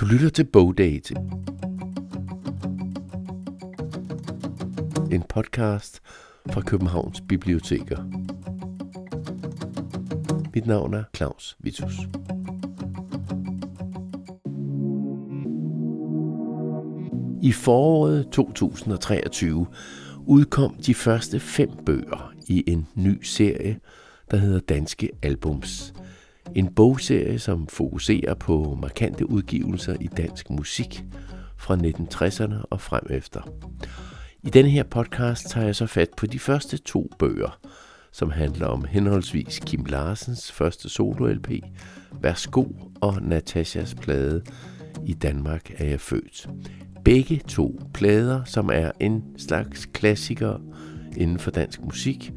Du lytter til Bogdate. En podcast fra Københavns Biblioteker. Mit navn er Claus Vitus. I foråret 2023 udkom de første fem bøger i en ny serie, der hedder Danske Albums. En bogserie, som fokuserer på markante udgivelser i dansk musik fra 1960'erne og frem efter. I denne her podcast tager jeg så fat på de første to bøger, som handler om henholdsvis Kim Larsens første solo-LP, Værsgo og Natashas plade I Danmark er jeg født. Begge to plader, som er en slags klassiker inden for dansk musik,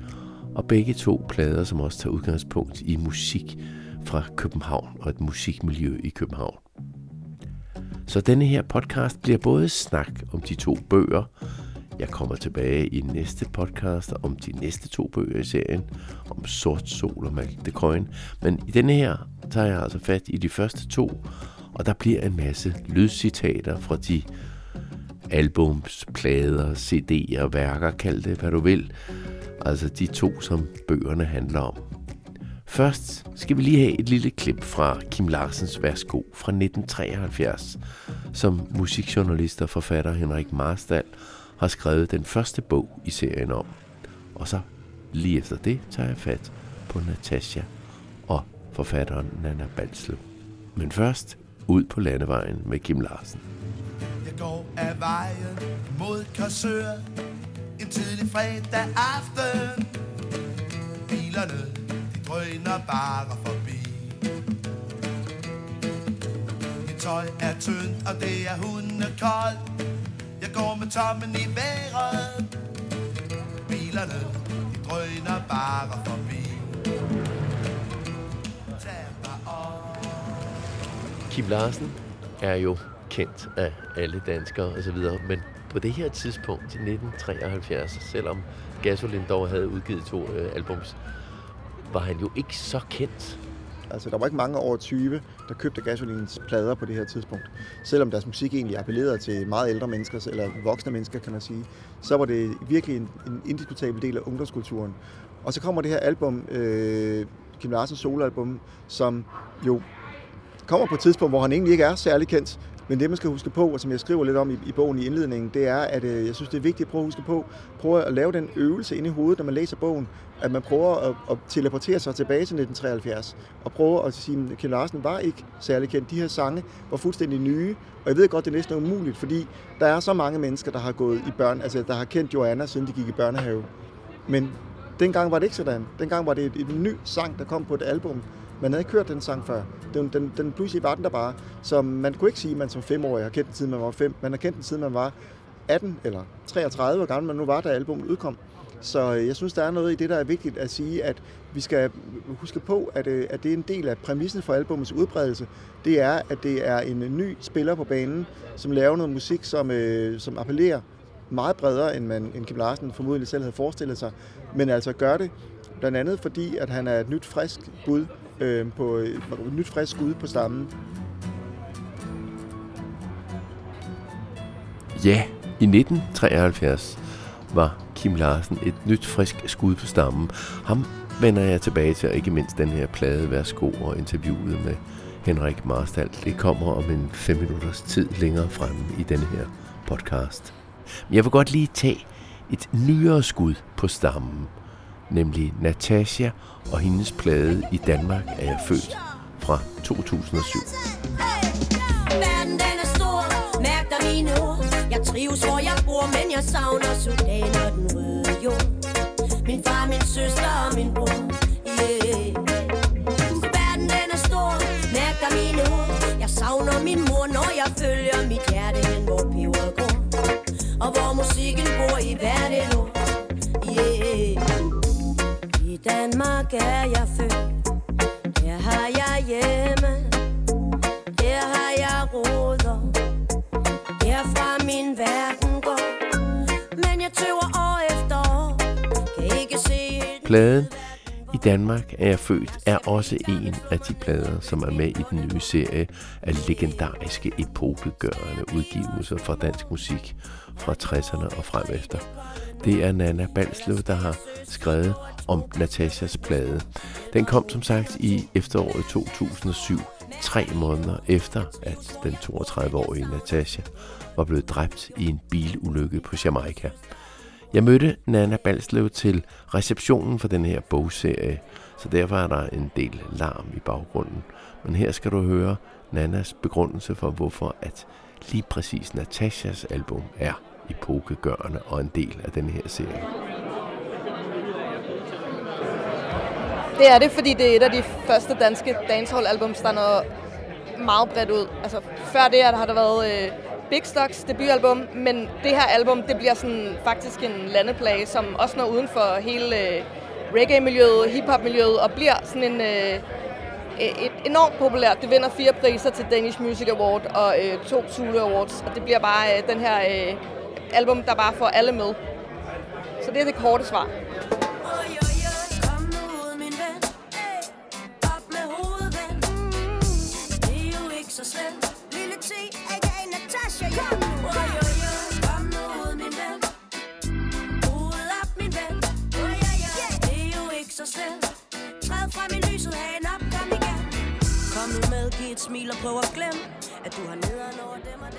og begge to plader, som også tager udgangspunkt i musik fra København og et musikmiljø i København. Så denne her podcast bliver både snak om de to bøger, jeg kommer tilbage i næste podcast om de næste to bøger i serien, om Sort Sol og Malte Coin. Men i denne her tager jeg altså fat i de første to, og der bliver en masse lydcitater fra de albums, plader, CD'er, værker, kald det hvad du vil. Altså de to, som bøgerne handler om. Først skal vi lige have et lille klip fra Kim Larsens Værsgo fra 1973, som musikjournalist og forfatter Henrik Marstal har skrevet den første bog i serien om. Og så lige efter det tager jeg fat på Natasha og forfatteren Nana Balslev. Men først ud på landevejen med Kim Larsen. Jeg går af vejen mod Korsør En tidlig fredag aften Bilerne, drøner bare forbi. Mit tøj er tyndt, og det er hundekoldt. Jeg går med tommen i vejret. Bilerne, de drøner bare forbi. Kim Larsen er jo kendt af alle danskere osv., men på det her tidspunkt i 1973, selvom Gasolin dog havde udgivet to øh, albums, var han jo ikke så kendt. Altså, der var ikke mange over 20, der købte Gasolins plader på det her tidspunkt. Selvom deres musik egentlig appellerede til meget ældre mennesker, eller voksne mennesker, kan man sige, så var det virkelig en, en indiskutabel del af ungdomskulturen. Og så kommer det her album, øh, Kim Larsens soloalbum, som jo kommer på et tidspunkt, hvor han egentlig ikke er særlig kendt. Men det, man skal huske på, og som jeg skriver lidt om i, i bogen i indledningen, det er, at øh, jeg synes, det er vigtigt at prøve at huske på, prøve at lave den øvelse inde i hovedet, når man læser bogen, at man prøver at, at teleportere sig tilbage til 1973, og prøve at sige, at Kim Larsen var ikke særlig kendt. De her sange var fuldstændig nye, og jeg ved godt, det er næsten umuligt, fordi der er så mange mennesker, der har gået i børn, altså der har kendt Joanna, siden de gik i børnehave. Men dengang var det ikke sådan. Dengang var det et, ny sang, der kom på et album, man havde ikke hørt den sang før. Den, den, den pludselig var den der bare. Så man kunne ikke sige, at man som femårig har kendt den siden man var fem. Man har kendt den siden man var 18 eller 33, hvor gammel man nu var, da albumet udkom. Så øh, jeg synes, der er noget i det, der er vigtigt at sige, at vi skal huske på, at, øh, at det er en del af præmissen for albumets udbredelse. Det er, at det er en ny spiller på banen, som laver noget musik, som, øh, som appellerer meget bredere, end, man, end Kim Larsen formodentlig selv havde forestillet sig. Men altså gør det blandt andet fordi, at han er et nyt, frisk bud Øhm, øh, på et nyt frisk skud på stammen. Ja, i 1973 var Kim Larsen et nyt frisk skud på stammen. Ham vender jeg tilbage til, og ikke mindst den her plade Værsgo og interviewet med Henrik Marstal. Det kommer om en fem minutters tid længere fremme i denne her podcast. Men jeg vil godt lige tage et nyere skud på stammen, nemlig Natasha og hendes plade I Danmark er jeg født fra 2007. Verden den er stor, mærk dig mine ord Jeg trives hvor jeg bor, men jeg savner Sudan og den røde jord. Min far, min søster og min bror. Yeah. Verden den er stor, mærk dig mine ord Jeg savner min mor, når jeg følger mit hjerte hen, hvor peber går. Og hvor musikken bor i hvert et ord Danmark er jeg født. Her har jeg hjemme. Her har jeg roder. Herfra min verden går. Men jeg tøver år efter år. Kan ikke se Pladen I Danmark er jeg født er også en af de plader, som er med i den nye serie af legendariske epokegørende udgivelser fra dansk musik fra 60'erne og frem efter. Det er Nana Balslev, der har skrevet om Natashas plade. Den kom som sagt i efteråret 2007, tre måneder efter, at den 32-årige Natasha var blevet dræbt i en bilulykke på Jamaica. Jeg mødte Nana Balslev til receptionen for den her bogserie, så derfor er der en del larm i baggrunden. Men her skal du høre Nanas begrundelse for, hvorfor at lige præcis Natashas album er epokegørende og en del af den her serie. Det er det, fordi det er et af de første danske dancehall-albums, der når meget bredt ud. Altså, før det har der været øh, Big Stocks debutalbum, men det her album, det bliver sådan faktisk en landeplage, som også når uden for hele øh, reggae-miljøet, hip-hop-miljøet, og bliver sådan en... Øh, e-, et enormt populært. Det vinder fire priser til Danish Music Award og øh, to Zulu Awards, og det bliver bare øh, den her øh, album, der bare får alle med. Så det er det korte svar.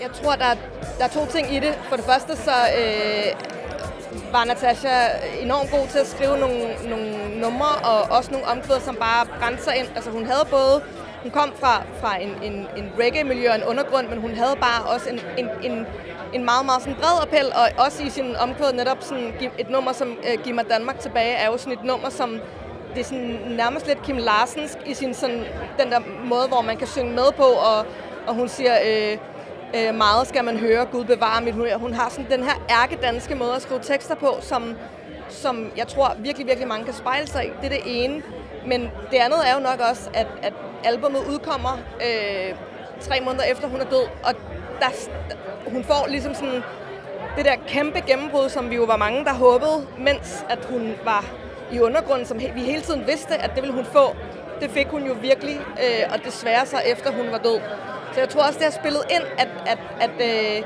Jeg tror, der er, der er to ting i det. For det første så øh, var Natasha enormt god til at skrive nogle, nogle numre, og også nogle omkvæd, som bare brændte sig ind. Altså hun havde både hun kom fra, fra en, en, en reggae-miljø og en undergrund, men hun havde bare også en, en, en, en meget, meget sådan bred appel, og også i sin omkvæd netop sådan et nummer som uh, Giv mig Danmark tilbage, er jo sådan et nummer, som det er sådan nærmest lidt Kim Larsens i sin sådan, den der måde, hvor man kan synge med på, og, og hun siger, øh, øh, meget skal man høre, Gud bevare mit humør. Hun har sådan den her ærkedanske måde at skrive tekster på, som, som jeg tror virkelig, virkelig mange kan spejle sig i. Det er det ene. Men det andet er jo nok også, at, at albumet udkommer øh, tre måneder efter hun er død, og der, hun får ligesom sådan det der kæmpe gennembrud, som vi jo var mange, der håbede, mens at hun var i undergrunden, som vi hele tiden vidste, at det ville hun få. Det fik hun jo virkelig, øh, og desværre så efter hun var død. Så jeg tror også, det har spillet ind, at, at, at, øh,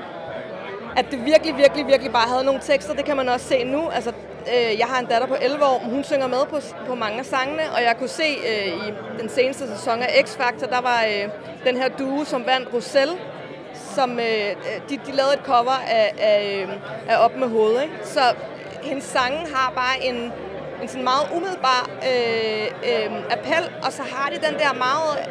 at det virkelig, virkelig, virkelig bare havde nogle tekster. Det kan man også se nu. Altså, øh, jeg har en datter på 11 år, hun synger med på, på mange af sangene, og jeg kunne se øh, i den seneste sæson af X-Factor, der var øh, den her duo, som vandt Roselle, som øh, øh de, de lavede et cover af, af, øh, af Op med hovedet. Ikke? Så hendes sange har bare en, en sådan meget umiddelbar øh, øh, appel, og så har det den der meget,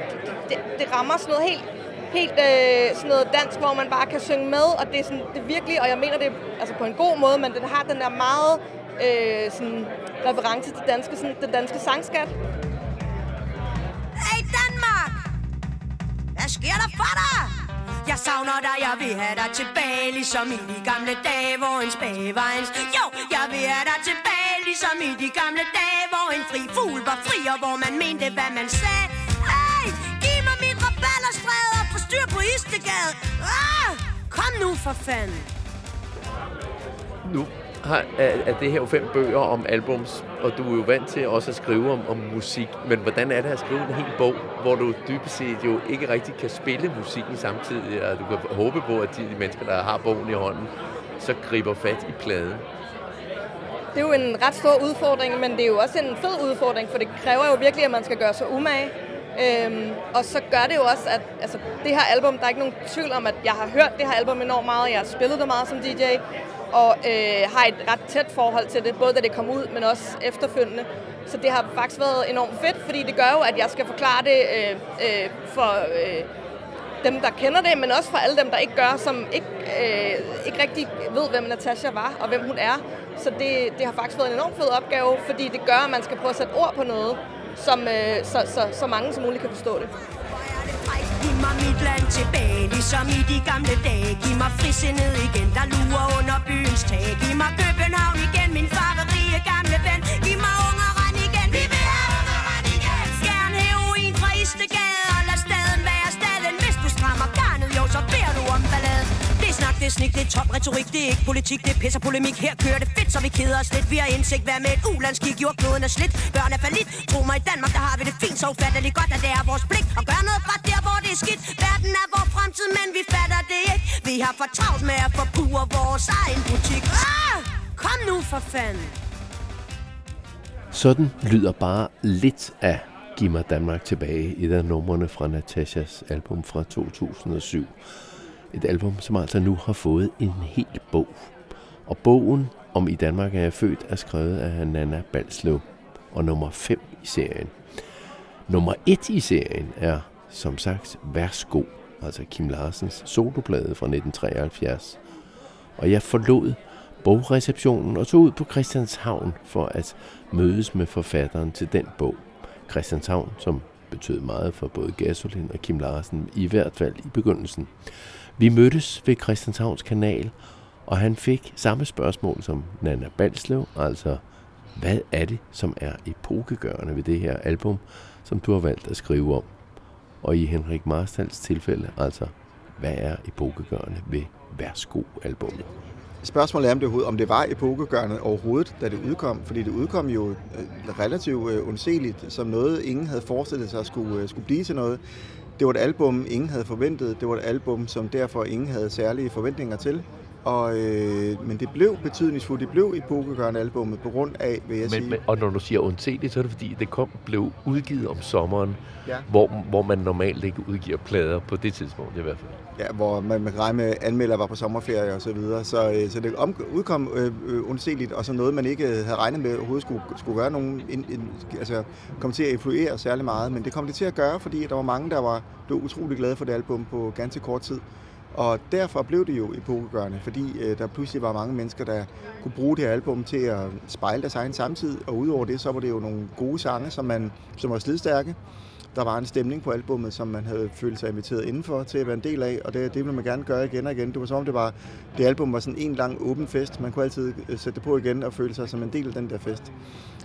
det, det rammer sådan noget helt, helt øh, sådan noget dansk, hvor man bare kan synge med, og det er, sådan, det er virkelig, og jeg mener det altså på en god måde, men den har den der meget øh, sådan, reference til danske, sådan, den danske sangskat. Hey Danmark! Hvad sker der for dig? Jeg savner dig, jeg vil have dig tilbage Ligesom i de gamle dage, hvor en spage var en... Jo, jeg vil have dig tilbage Ligesom i de gamle dage, hvor en fri fugl var fri Og hvor man mente, hvad man sagde Hey, giv mig mit rabalderstræde Og få styr på Istegade ah, Kom nu for fanden Nu har, er, er det her jo fem bøger om albums, og du er jo vant til også at skrive om, om musik. Men hvordan er det at skrive en hel bog, hvor du dybest set jo ikke rigtig kan spille musikken samtidig, og du kan håbe på, at de, de mennesker, der har bogen i hånden, så griber fat i pladen? Det er jo en ret stor udfordring, men det er jo også en fed udfordring, for det kræver jo virkelig, at man skal gøre sig umage. Øhm, og så gør det jo også, at altså, det her album, der er ikke nogen tvivl om, at jeg har hørt det her album enormt meget, jeg har spillet det meget som DJ, og øh, har et ret tæt forhold til det, både da det kom ud, men også efterfølgende. Så det har faktisk været enormt fedt, fordi det gør jo, at jeg skal forklare det øh, øh, for øh, dem, der kender det, men også for alle dem, der ikke gør, som ikke, øh, ikke rigtig ved, hvem Natasha var og hvem hun er. Så det, det har faktisk været en enormt fed opgave, fordi det gør, at man skal prøve at sætte ord på noget, som, øh, så, så, så mange som muligt kan forstå det. Giv mig mit land tilbage, ligesom i de gamle dage Giv mig frisindet igen, der retorik, det er ikke politik, det er pisser polemik. Her kører det fedt, så vi keder os lidt. Vi har indsigt, hvad med et ulandskig, jordkloden er slidt. Børn er falit, tro mig i Danmark, der har vi det fint, så ufatteligt godt, at det er vores pligt. Og gøre noget fra der, hvor det er skidt. Verden er vores fremtid, men vi fatter det ikke. Vi har for travlt med at forbruge vores egen butik. Ah! Kom nu for fanden. Sådan lyder bare lidt af Giv mig Danmark tilbage, et af numrene fra Natashas album fra 2007. Et album, som altså nu har fået en hel bog. Og bogen om I Danmark er jeg født er skrevet af Nana Balslev og nummer 5 i serien. Nummer 1 i serien er som sagt Værsgo, altså Kim Larsens soloplade fra 1973. Og jeg forlod bogreceptionen og tog ud på Christianshavn for at mødes med forfatteren til den bog. Christianshavn, som betød meget for både Gasolin og Kim Larsen, i hvert fald i begyndelsen. Vi mødtes ved Christianshavns kanal, og han fik samme spørgsmål som Nana Balslev, altså hvad er det, som er epokegørende ved det her album, som du har valgt at skrive om? Og i Henrik Marstals tilfælde, altså hvad er epokegørende ved Værsgo-albummet? Spørgsmålet er, om det, om det var epokegørende overhovedet, da det udkom, fordi det udkom jo øh, relativt øh, undseligt, som noget, ingen havde forestillet sig skulle, øh, skulle blive til noget. Det var et album, ingen havde forventet. Det var et album, som derfor ingen havde særlige forventninger til. Og, øh, men det blev betydningsfuldt. Det blev epokegørende albumet på grund af, vil jeg men, sige. Men, og når du siger undseligt, så er det fordi, det kom, blev udgivet om sommeren, ja. hvor, hvor man normalt ikke udgiver plader på det tidspunkt i hvert fald. Ja, hvor man, man kan regne med, anmelder var på sommerferie og så videre. Så, øh, så det om, udkom øh, øh, og så noget, man ikke havde regnet med overhovedet skulle, skulle gøre nogen, in, in, altså komme til at influere særlig meget. Men det kom det til at gøre, fordi der var mange, der var blev utrolig glade for det album på ganske kort tid. Og derfor blev det jo epokegørende, fordi øh, der pludselig var mange mennesker, der kunne bruge det her album til at spejle deres egen samtid. Og udover det, så var det jo nogle gode sange, som, man, som var slidstærke. Der var en stemning på albummet, som man havde følt sig inviteret indenfor til at være en del af, og det, det ville man gerne gøre igen og igen. Det var som om det var, det album var sådan en lang åben fest. Man kunne altid øh, sætte det på igen og føle sig som en del af den der fest.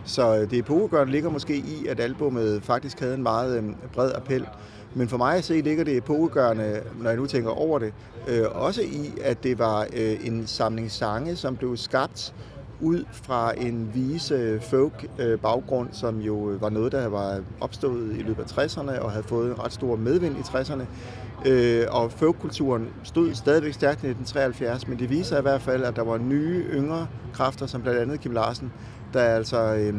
Så øh, det epokegørende ligger måske i, at albummet faktisk havde en meget øh, bred appel. Men for mig at se ligger det epokegørende, når jeg nu tænker over det, øh, også i, at det var øh, en samling sange, som blev skabt ud fra en vise folk øh, baggrund, som jo øh, var noget, der var opstået i løbet af 60'erne og havde fået en ret stor medvind i 60'erne. Øh, og folkkulturen stod stadigvæk stærkt i 1973, men det viser i hvert fald, at der var nye, yngre kræfter, som blandt andet Kim Larsen, der altså øh,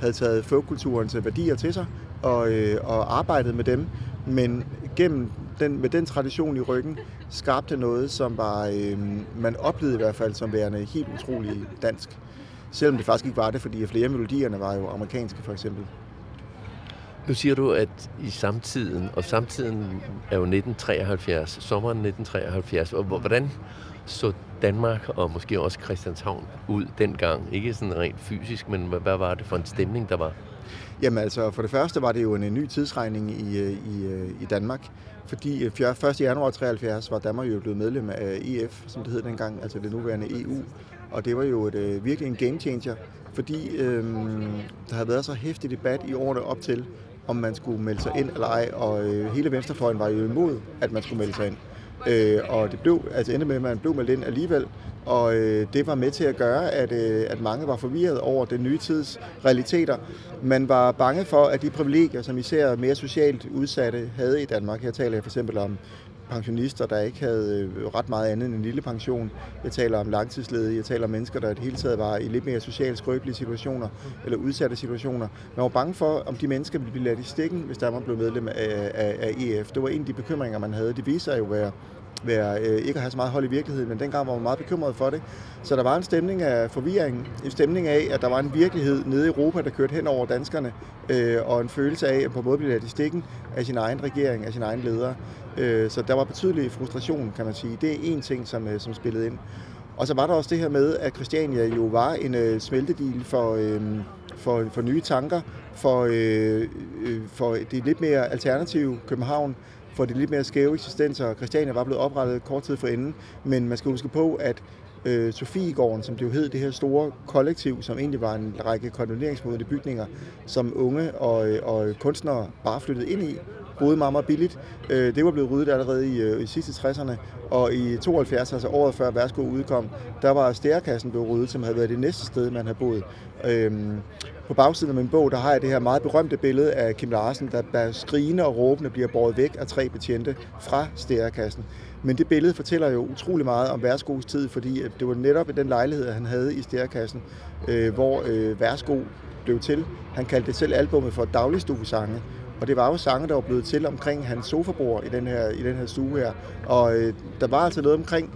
havde taget folkkulturens værdier til sig og, øh, og arbejdet med dem, men gennem den, med den tradition i ryggen, skabte noget, som var, øh, man oplevede i hvert fald som værende helt utrolig dansk. Selvom det faktisk ikke var det, fordi flere melodierne var jo amerikanske for eksempel. Nu siger du, at i samtiden, og samtiden er jo 1973, sommeren 1973, og hvordan så Danmark og måske også Christianshavn ud dengang? Ikke sådan rent fysisk, men hvad var det for en stemning, der var? Jamen altså, for det første var det jo en ny tidsregning i, øh, i, øh, i Danmark, fordi øh, 1. Januar 73 var Danmark jo blevet medlem af EF, som det hed dengang, altså det nuværende EU. Og det var jo et, virkelig en game changer, fordi øhm, der havde været så hæftig debat i årene op til, om man skulle melde sig ind eller ej, og øh, hele venstrefløjen var jo imod, at man skulle melde sig ind. Øh, og det blev, altså endte med, at man blev meldt ind alligevel, og øh, det var med til at gøre, at, øh, at mange var forvirret over den nye tids realiteter. Man var bange for, at de privilegier, som især mere socialt udsatte havde i Danmark, her taler jeg for eksempel om pensionister, der ikke havde øh, ret meget andet end en lille pension. Jeg taler om langtidsledige, jeg taler om mennesker, der i det hele taget var i lidt mere socialt skrøbelige situationer eller udsatte situationer. Man var bange for, om de mennesker ville blive ladt i stikken, hvis der blev medlem af, af, af EF. Det var en af de bekymringer, man havde. Det viser jo at være være, øh, ikke at have så meget hold i virkeligheden, men dengang var man meget bekymret for det. Så der var en stemning af forvirring, en stemning af, at der var en virkelighed nede i Europa, der kørte hen over danskerne, øh, og en følelse af, at på en måde blev ladt i stikken af sin egen regering, af sin egen leder. Øh, så der var betydelig frustration, kan man sige. Det er en ting, som, øh, som spillede ind. Og så var der også det her med, at Christiania jo var en øh, smeltedil for, øh, for, for nye tanker, for, øh, øh, for det lidt mere alternative København, for det lidt mere skæve eksistenser. Christiania var blevet oprettet kort tid forinden, men man skal huske på, at øh, Sofiegården, som det jo hed, det her store kollektiv, som egentlig var en række kondoneringsmodede bygninger, som unge og, øh, og kunstnere bare flyttede ind i, boede meget, meget billigt. Øh, det var blevet ryddet allerede i, øh, i sidste 60'erne, og i 72, altså året før Værsgo udkom, der var stærkassen blevet ryddet, som havde været det næste sted, man havde boet. Øhm, på bagsiden af min bog, der har jeg det her meget berømte billede af Kim Larsen, der, der skrigende og råbende bliver båret væk af tre betjente fra stærkassen. Men det billede fortæller jo utrolig meget om Værsgos tid, fordi det var netop den lejlighed, han havde i stærkassen, øh, hvor øh, Værsgo blev til. Han kaldte det selv albummet for dagligstuesange. Og det var jo sange, der var blevet til omkring hans sofabord i den her, i den her stue her. Og øh, der var altså noget omkring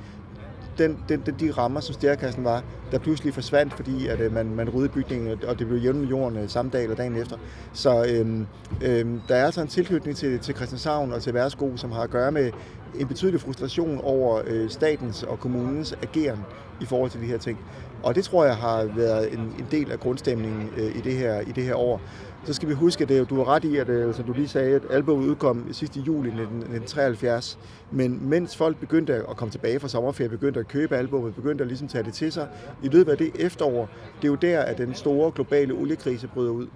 den, den, den, de rammer, som stærkassen var, der pludselig forsvandt, fordi at, øh, man, man ryddede bygningen, og det blev jævnt med jorden øh, samme dag eller dagen efter. Så øh, øh, der er altså en tilknytning til, til Christianshavn og til Værsgo, som har at gøre med en betydelig frustration over øh, statens og kommunens ageren i forhold til de her ting. Og det tror jeg har været en, en del af grundstemningen øh, i, det her, i det her år. Så skal vi huske, at det, du har ret i, at altså, som du lige sagde, at albumet udkom sidste juli 1973. Men mens folk begyndte at komme tilbage fra sommerferie, begyndte at købe albumet, begyndte at ligesom tage det til sig, i løbet af det efterår, det er jo der, at den store globale oliekrise bryder ud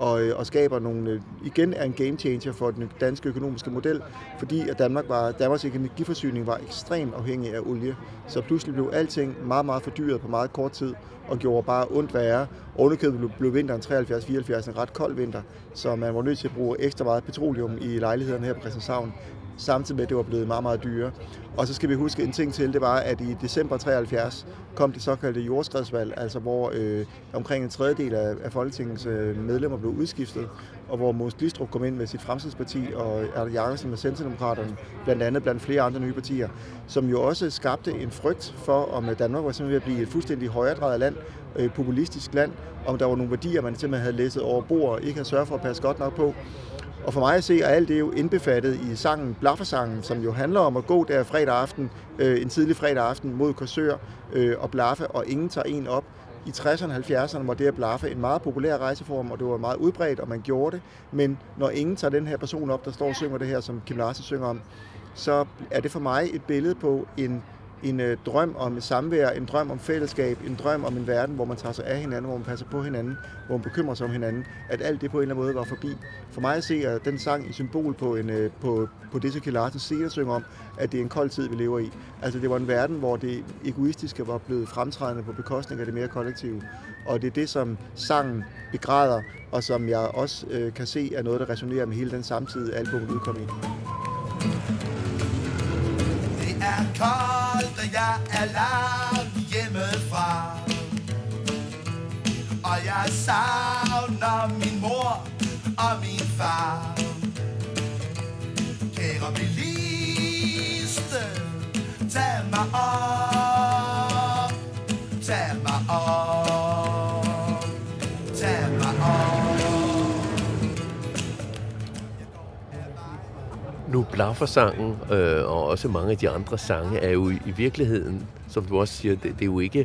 og, øh, og skaber nogle, øh, igen er en game changer for den danske økonomiske model, fordi at Danmark var, Danmarks energiforsyning var ekstremt afhængig af olie. Så pludselig blev alting meget, meget fordyret på meget kort tid, og gjorde bare ondt værre. Underkøbet blev, blev vinteren 73-74 en ret kold vinter, så man var nødt til at bruge ekstra meget petroleum i lejlighederne her på Christianshavn samtidig med, at det var blevet meget, meget dyre. Og så skal vi huske en ting til, det var, at i december 73 kom det såkaldte jordskredsvalg, altså hvor øh, omkring en tredjedel af, af Folketingets øh, medlemmer blev udskiftet, og hvor Mås Glistrup kom ind med sit fremtidsparti, og Erle Jacobsen med Centerdemokraterne, blandt andet blandt flere andre nye partier, som jo også skabte en frygt for, om Danmark var simpelthen ved at blive et fuldstændig højredrejet land, øh, populistisk land, om der var nogle værdier, man simpelthen havde læsset over bord og ikke havde sørget for at passe godt nok på. Og for mig at se, er alt det jo indbefattet i sangen Blaffersangen, som jo handler om at gå der fredag aften, øh, en tidlig fredag aften mod Korsør øh, og blaffe, og ingen tager en op. I 60'erne og 70'erne var det at blaffe en meget populær rejseform, og det var meget udbredt, og man gjorde det. Men når ingen tager den her person op, der står og synger det her, som Kim Larsen synger om, så er det for mig et billede på en en øh, drøm om samvær, en drøm om fællesskab, en drøm om en verden, hvor man tager sig af hinanden, hvor man passer på hinanden, hvor man bekymrer sig om hinanden, at alt det på en eller anden måde var forbi. For mig at se er den sang et symbol på, en, øh, på, på det, som Larsens senere synger om, at det er en kold tid, vi lever i. Altså det var en verden, hvor det egoistiske var blevet fremtrædende på bekostning af det mere kollektive. Og det er det, som sangen begræder, og som jeg også øh, kan se er noget, der resonerer med hele den samtidige album, udkom i. koldt jeg er langt hjemmefra. Og jeg savner min mor og min far. Kære biliste, tag mig op. Nu blaffer sangen, øh, og også mange af de andre sange, er jo i virkeligheden, som du også siger, det, det er jo ikke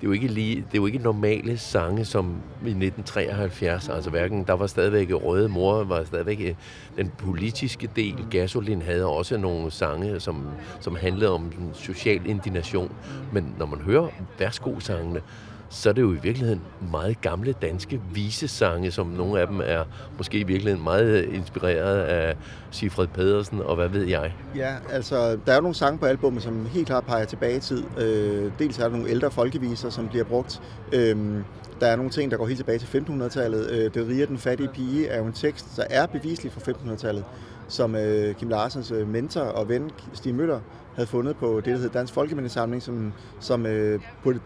det er jo ikke lige, det er jo ikke normale sange som i 1973, altså hverken, der var stadigvæk Røde Mor, var stadigvæk øh, den politiske del, Gasolin havde også nogle sange, som, som handlede om social indignation, men når man hører værsgo-sangene, så er det jo i virkeligheden meget gamle danske visesange, som nogle af dem er måske i virkeligheden meget øh, inspireret af Sifred Pedersen og hvad ved jeg. Ja, altså der er jo nogle sange på albummet, som helt klart peger tilbage i tid. Øh, dels er der nogle ældre folkeviser, som bliver brugt. Øh, der er nogle ting, der går helt tilbage til 1500-tallet. Øh, det riger den fattige pige er jo en tekst, der er beviselig fra 1500-tallet, som øh, Kim Larsens øh, mentor og ven Stig Møller havde fundet på det, der hedder Dansk Folkemindesamling, som, som øh, på det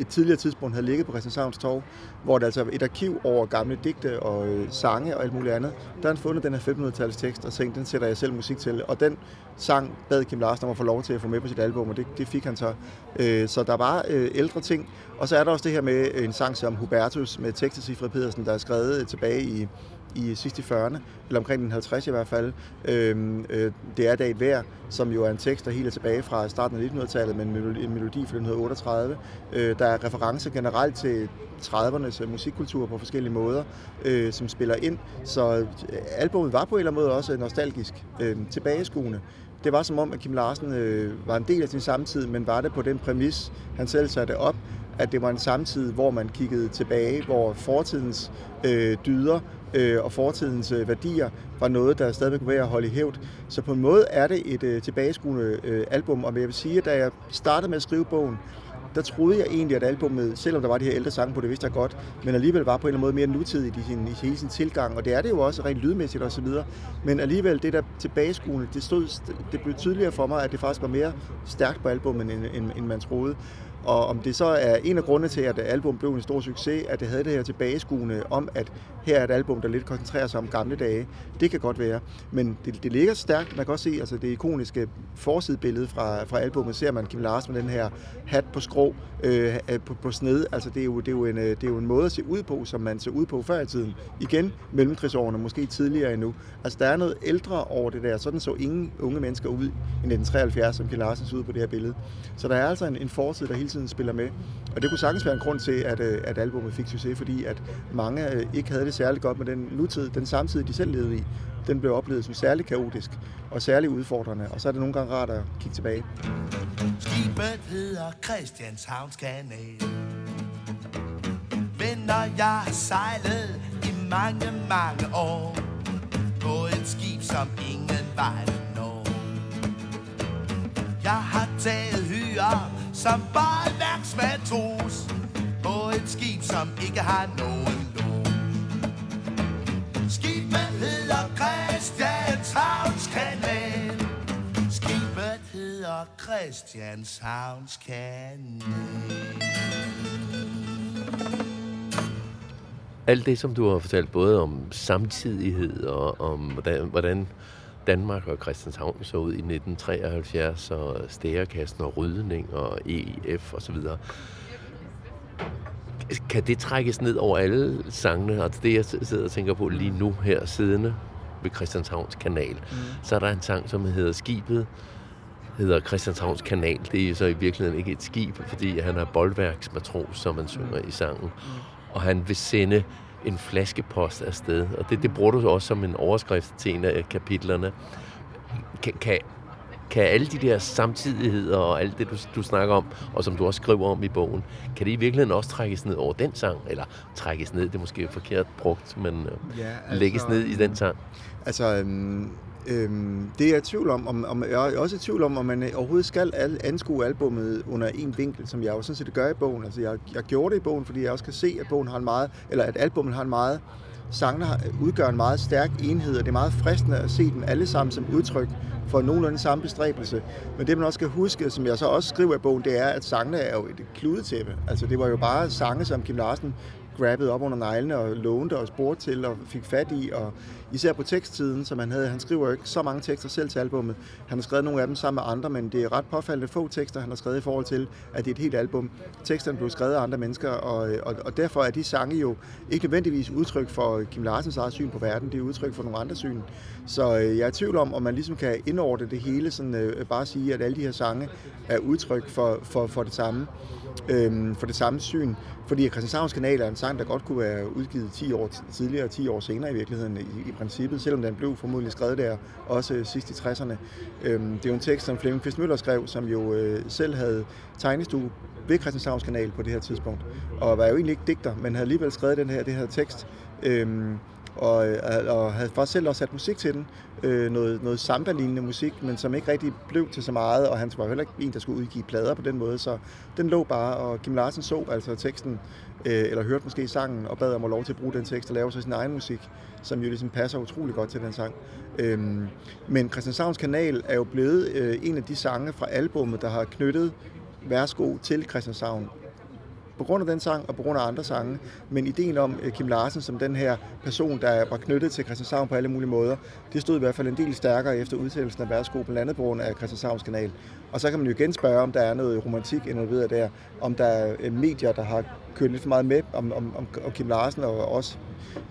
et tidligere tidspunkt havde ligget på Christianshavns Torv, hvor der altså var et arkiv over gamle digte og øh, sange og alt muligt andet. Der har han fundet den her 1500-tals tekst og tænkt, den sætter jeg selv musik til. Og den sang bad Kim Larsen om at få lov til at få med på sit album, og det, det fik han så. Øh, så der var øh, ældre ting. Og så er der også det her med en sang som Hubertus med tekst af Sifred Pedersen, der er skrevet øh, tilbage i i sidst i 40'erne, eller omkring den 50 i hvert fald. Øhm, øh, det er dag et vejr, som jo er en tekst, der helt er tilbage fra starten af 1900-tallet, men en melodi, fra 1938. Øh, der er referencer generelt til 30'ernes øh, musikkultur på forskellige måder, øh, som spiller ind. Så øh, albumet var på en eller anden måde også øh, nostalgisk øh, tilbageskuende. Det var som om, at Kim Larsen øh, var en del af sin samtid, men var det på den præmis, han selv satte op, at det var en samtid, hvor man kiggede tilbage, hvor fortidens øh, dyder øh, og fortidens øh, værdier var noget, der stadigvæk kunne være at holde i hævd. Så på en måde er det et øh, tilbageskuende øh, album, og jeg vil sige, at da jeg startede med at skrive bogen, der troede jeg egentlig, at albumet, selvom der var de her ældre sange på, det vidste jeg godt, men alligevel var på en eller anden måde mere nutidigt i, sin, i hele sin tilgang, og det er det jo også rent lydmæssigt osv. Men alligevel, det der tilbageskuende, det, stod, det blev tydeligere for mig, at det faktisk var mere stærkt på albumet, end, end, end man troede. Og om det så er en af grundene til, at album blev en stor succes, at det havde det her tilbageskuende om, at her er et album, der lidt koncentrerer sig om gamle dage. Det kan godt være. Men det, det ligger stærkt. Man kan også se altså det ikoniske forsidebillede fra, fra albumet. Ser man Kim Larsen med den her hat på skrå, øh, på, på sned. Altså det er, jo, det, er jo en, øh, det er jo en måde at se ud på, som man ser ud på før i tiden. Igen mellemkrigsårene, måske tidligere endnu. Altså der er noget ældre over det der. Sådan så ingen unge mennesker ud i 1973, som Kim Larsen så ud på det her billede. Så der er altså en, en forsid, der hele tiden spiller med. Og det kunne sagtens være en grund til, at, øh, at albumet fik succes, fordi at mange øh, ikke havde det særligt godt med den nutid, den samtid, de selv levede i. Den blev oplevet som særlig kaotisk og særlig udfordrende, og så er det nogle gange rart at kigge tilbage. Skibet hedder Christianshavns Kanal. Venner, jeg har sejlet i mange, mange år på et skib, som ingen vej. Jeg har taget hyre som boldværksmatros på et skib, som ikke har nogen lån. Skibet hedder Christianshavns Kanal. Skibet hedder Christianshavns Kanal. Alt det, som du har fortalt, både om samtidighed og om hvordan, hvordan Danmark og Christianshavn så ud i 1973, og stærekassen og rydning og EF osv. Kan det trækkes ned over alle sangene? Altså det, jeg sidder og tænker på lige nu her siddende ved Christianshavns kanal, mm. så er der en sang, som hedder Skibet, hedder Christianshavns kanal. Det er så i virkeligheden ikke et skib, fordi han er boldværksmatros, som man synger i sangen. Mm. Og han vil sende en flaskepost afsted. Og det, det bruger du også som en overskrift til en af kapitlerne. Kan, kan, kan alle de der samtidigheder og alt det, du, du snakker om, og som du også skriver om i bogen, kan det i virkeligheden også trækkes ned over den sang? Eller trækkes ned, det er måske forkert brugt, men øh, ja, altså, lægges ned i den sang? Altså, øhm, Øhm, det er jeg i tvivl om, om, om, jeg er også i tvivl om, om man overhovedet skal anskue albummet under en vinkel, som jeg jo sådan set gør i bogen. Altså jeg, jeg gjorde det i bogen, fordi jeg også kan se, at bogen har en meget, eller at albummet har en meget, sangene udgør en meget stærk enhed, og det er meget fristende at se dem alle sammen som udtryk for nogenlunde samme bestræbelse. Men det man også skal huske, som jeg så også skriver i bogen, det er, at sangene er jo et kludetæppe. Altså det var jo bare sange, som Kim Larsen grabbede op under neglene og lånte og spurgte til og fik fat i. Og især på teksttiden, som han havde. Han skriver ikke så mange tekster selv til albummet. Han har skrevet nogle af dem sammen med andre, men det er ret påfaldende få tekster, han har skrevet i forhold til, at det er et helt album. Teksterne blev skrevet af andre mennesker, og, og, og derfor er de sange jo ikke nødvendigvis udtryk for Kim Larsens eget syn på verden, det er udtryk for nogle andre syn. Så øh, jeg er i tvivl om, om man ligesom kan indordne det hele, sådan øh, bare sige, at alle de her sange er udtryk for, for, for det samme øh, for det samme syn. Fordi Christianshavns Kanal er en sang, der godt kunne være udgivet 10 år tidligere, 10 år senere i virkeligheden i, i princippet, selvom den blev formodentlig skrevet der, også øh, sidst i 60'erne. Øh, det er jo en tekst, som Flemming Kvist Møller skrev, som jo øh, selv havde tegnestue ved Christianshavns Kanal på det her tidspunkt, og var jo egentlig ikke digter, men havde alligevel skrevet den her, det her tekst, øhm, øh, og, og havde faktisk selv også sat musik til den, øh, noget, noget samba-lignende musik, men som ikke rigtig blev til så meget, og han var heller ikke en, der skulle udgive plader på den måde, så den lå bare, og Kim Larsen så altså teksten, øh, eller hørte måske sangen, og bad om at lov til at bruge den tekst og lave så sin egen musik, som jo ligesom passer utrolig godt til den sang. Øhm, men Christianshavns Kanal er jo blevet øh, en af de sange fra albummet, der har knyttet Værsgo til Christianshavn på grund af den sang og på grund af andre sange. Men ideen om øh, Kim Larsen som den her person, der var knyttet til Christianshavn på alle mulige måder, det stod i hvert fald en del stærkere efter udsættelsen af Værsgo, blandt andet på grund af Christianshavns kanal. Og så kan man jo igen spørge, om der er noget romantik involveret der, om der er øh, medier, der har kørt lidt for meget med om, om, om, om Kim Larsen og også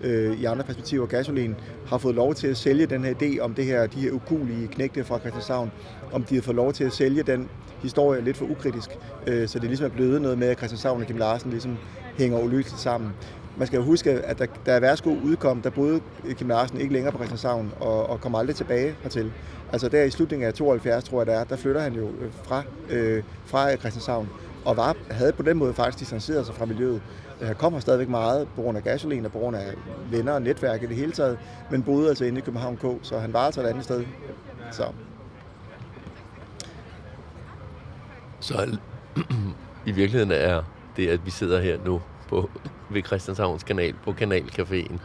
øh, i andre perspektiver gasolin, har fået lov til at sælge den her idé om det her, de her ukulige knægte fra Christianshavn, om de har fået lov til at sælge den historie lidt for ukritisk, øh, så det ligesom er blevet noget med, at Christianshavn og Kim Larsen ligesom hænger uløseligt sammen. Man skal jo huske, at da, da Værsgo udkom, der boede Kim Larsen ikke længere på Christianshavn og, og kom aldrig tilbage hertil. Altså der i slutningen af 72, tror jeg det er, der flytter han jo øh, fra, øh, fra Christianshavn og var, havde på den måde faktisk distanceret sig fra miljøet. Øh, Jeg kommer stadigvæk meget på grund af gasolin og på grund af venner og netværk i det hele taget, men boede altså inde i København K, så han var altså et andet sted. Så. Så i virkeligheden er det, at vi sidder her nu på, ved Christianshavns kanal på Kanalcaféen,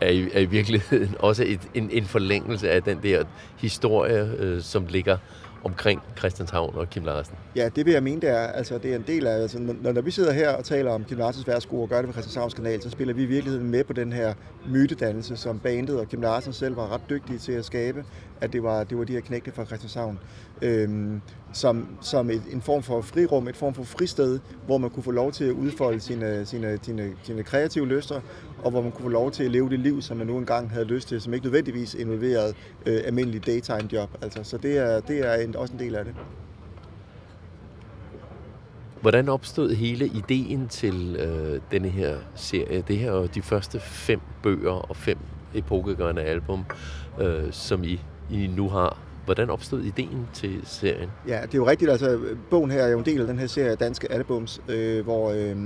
er i, er i virkeligheden også et, en, en forlængelse af den der historie, øh, som ligger omkring Christianshavn og Kim Larsen? Ja, det vil jeg mene, det er. Altså, det er en del af, altså, når, når vi sidder her og taler om Kim Larsens værtsko og gør det på Christianshavns kanal, så spiller vi i virkeligheden med på den her mytedannelse, som bandet og Kim Larsen selv var ret dygtige til at skabe, at det var, det var de her knægte fra Christianshavn, øhm, som, som et, en form for frirum, et form for fristed, hvor man kunne få lov til at udfolde sine, sine, sine, sine kreative lyster, og hvor man kunne få lov til at leve det liv, som man nu engang havde lyst til, som ikke nødvendigvis involverede øh, almindelig daytime job. Altså, så det er, det er en, også en del af det. Hvordan opstod hele ideen til øh, denne her serie? Det her er de første fem bøger og fem epokegørende album, øh, som I, I nu har. Hvordan opstod ideen til serien? Ja, det er jo rigtigt. Altså, bogen her er jo en del af den her serie Danske Albums, øh, hvor... Øh,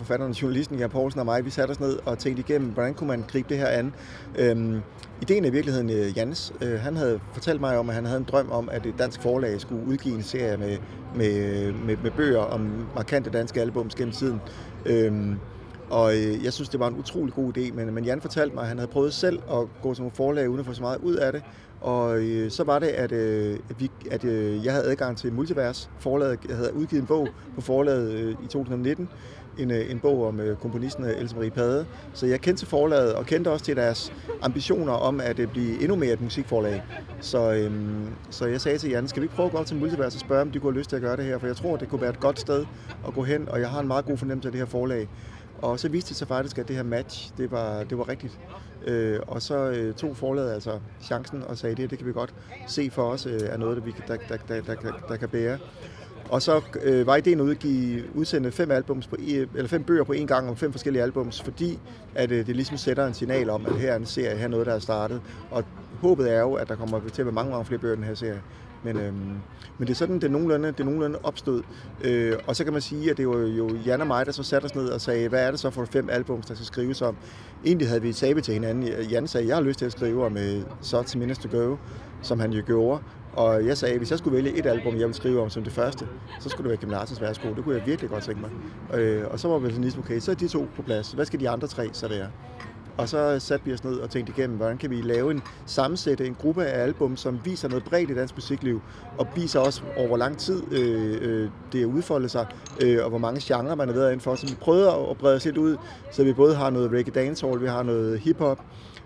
forfatteren, journalisten Jan Poulsen og mig, vi satte os ned og tænkte igennem, hvordan kunne man gribe det her an. Øhm, ideen er i virkeligheden øh, Jans. Øh, han havde fortalt mig om, at han havde en drøm om, at et dansk forlag skulle udgive en serie med, med, med, med bøger om markante danske albums gennem tiden. Øhm, og øh, jeg synes, det var en utrolig god idé, men, men Jan fortalte mig, at han havde prøvet selv at gå til nogle forlag uden at få så meget ud af det. Og øh, så var det, at, øh, vi, at øh, jeg havde adgang til Multivers. Forlaget jeg havde udgivet en bog på forlaget øh, i 2019, en, øh, en bog om øh, komponisten øh, Else Marie Pade. Så jeg kendte til forlaget og kendte også til deres ambitioner om at øh, blive endnu mere et musikforlag. Så, øh, så jeg sagde til Jan, skal vi ikke prøve at gå til Multivers og spørge, om de kunne have lyst til at gøre det her? For jeg tror, det kunne være et godt sted at gå hen, og jeg har en meget god fornemmelse af det her forlag. Og så viste det sig faktisk, at det her match, det var, det var rigtigt. Øh, og så øh, tog forlaget altså chancen og sagde, det det kan vi godt se for os, øh, er noget, der, vi, der, der, der, der, der, der kan bære. Og så øh, var ideen at udgive, udsende fem, albums på, eller fem bøger på en gang om fem forskellige albums, fordi at, øh, det ligesom sætter en signal om, at her er en serie, her er noget, der er startet. Og håbet er jo, at der kommer til at være mange, mange flere bøger i den her serie. Men, øhm, men det er sådan, det er nogenlunde, det er nogenlunde opstod. Øh, og så kan man sige, at det var jo Jan og mig, der så satte os ned og sagde, hvad er det så for fem albums, der skal skrives om? Egentlig havde vi sabet til hinanden. Jan sagde, jeg har lyst til at skrive om øh, så Such Minutes to Go, som han jo gjorde. Og jeg sagde, at hvis jeg skulle vælge et album, jeg ville skrive om som det første, så skulle det være Kim Larsens Værsgo. Det kunne jeg virkelig godt tænke mig. Øh, og så var vi sådan ligesom, okay, så er de to på plads. Hvad skal de andre tre så være? Og så satte vi os ned og tænkte igennem, hvordan kan vi lave en sammensætte en gruppe af album, som viser noget bredt i dansk musikliv, og viser også over hvor lang tid øh, øh, det er udfoldet sig, øh, og hvor mange genrer man er ved inden for. Så vi prøvede at brede os lidt ud, så vi både har noget reggae dancehall, vi har noget hiphop,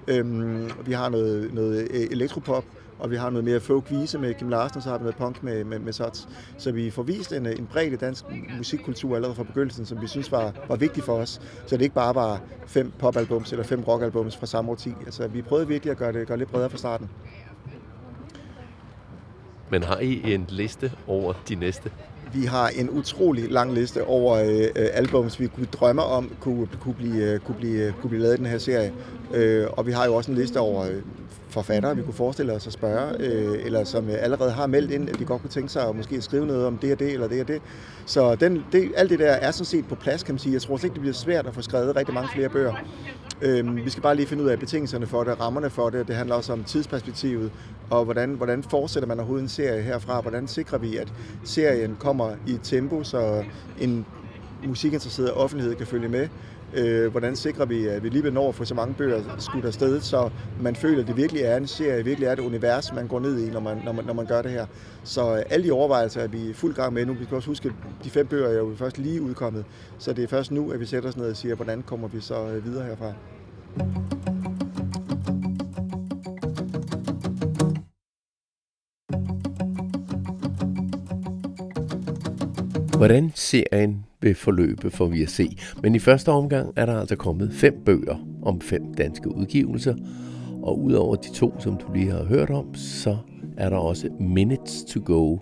øh, vi har noget, noget øh, elektropop, og vi har noget mere folk vise med Kim Larsen, og så har vi noget punk med, med, med Sots. Så vi får vist en, en bredde dansk musikkultur allerede fra begyndelsen, som vi synes var, var vigtig for os. Så det ikke bare var fem popalbums eller fem rockalbums fra samme årti. Altså, vi prøvede virkelig at gøre det, gøre det lidt bredere fra starten. Men har I en liste over de næste? Vi har en utrolig lang liste over øh, øh, albums, vi kunne drømme om kunne, kunne, blive, øh, kunne, blive, øh, kunne blive lavet i den her serie. Øh, og vi har jo også en liste over øh, forfattere, vi kunne forestille os at spørge, øh, eller som allerede har meldt ind, at de godt kunne tænke sig at måske skrive noget om det og det, eller det og det. Så den, det, alt det der er sådan set på plads, kan man sige. Jeg tror slet ikke, det bliver svært at få skrevet rigtig mange flere bøger. Øh, vi skal bare lige finde ud af betingelserne for det, rammerne for det. Det handler også om tidsperspektivet, og hvordan, hvordan fortsætter man overhovedet en serie herfra? Hvordan sikrer vi, at serien kommer i et tempo, så en musikinteresseret offentlighed kan følge med? Øh, hvordan sikrer vi, at vi lige når at få så mange bøger skudt afsted, så man føler, at det virkelig er en serie, virkelig er et univers, man går ned i, når man, når man, når man gør det her. Så øh, alle de overvejelser er vi fuld gang med nu. Vi skal også huske, at de fem bøger er jo først lige udkommet, så det er først nu, at vi sætter os ned og siger, hvordan kommer vi så øh, videre herfra. Hvordan serien vil forløbe, får vi at se. Men i første omgang er der altså kommet fem bøger om fem danske udgivelser, og udover de to, som du lige har hørt om, så er der også Minutes to Go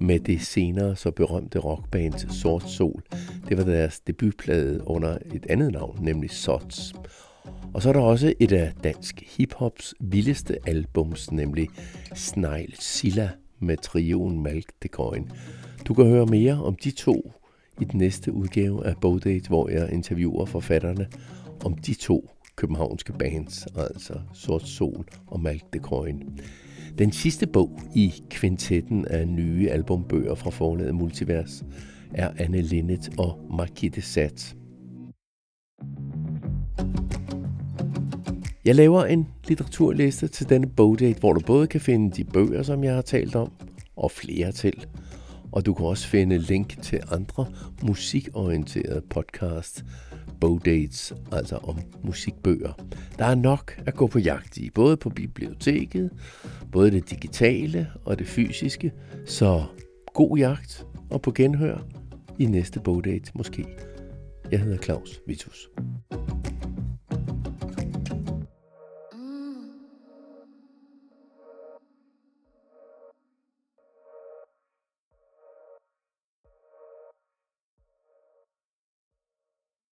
med det senere så berømte rockband Sort Sol. Det var deres debutplade under et andet navn, nemlig Sots. Og så er der også et af dansk hiphops vildeste albums, nemlig Snegl Silla med trioen Malk de Coin du kan høre mere om de to i den næste udgave af Bogdate, hvor jeg interviewer forfatterne om de to københavnske bands, altså Sort Sol og Malk de Coin. Den sidste bog i kvintetten af nye albumbøger fra forlaget Multivers er Anne Linnet og Marquis Sat. Jeg laver en litteraturliste til denne bogdate, hvor du både kan finde de bøger, som jeg har talt om, og flere til. Og du kan også finde link til andre musikorienterede podcasts, bogdates, altså om musikbøger. Der er nok at gå på jagt i, både på biblioteket, både det digitale og det fysiske. Så god jagt og på genhør i næste bogdate måske. Jeg hedder Claus Vitus.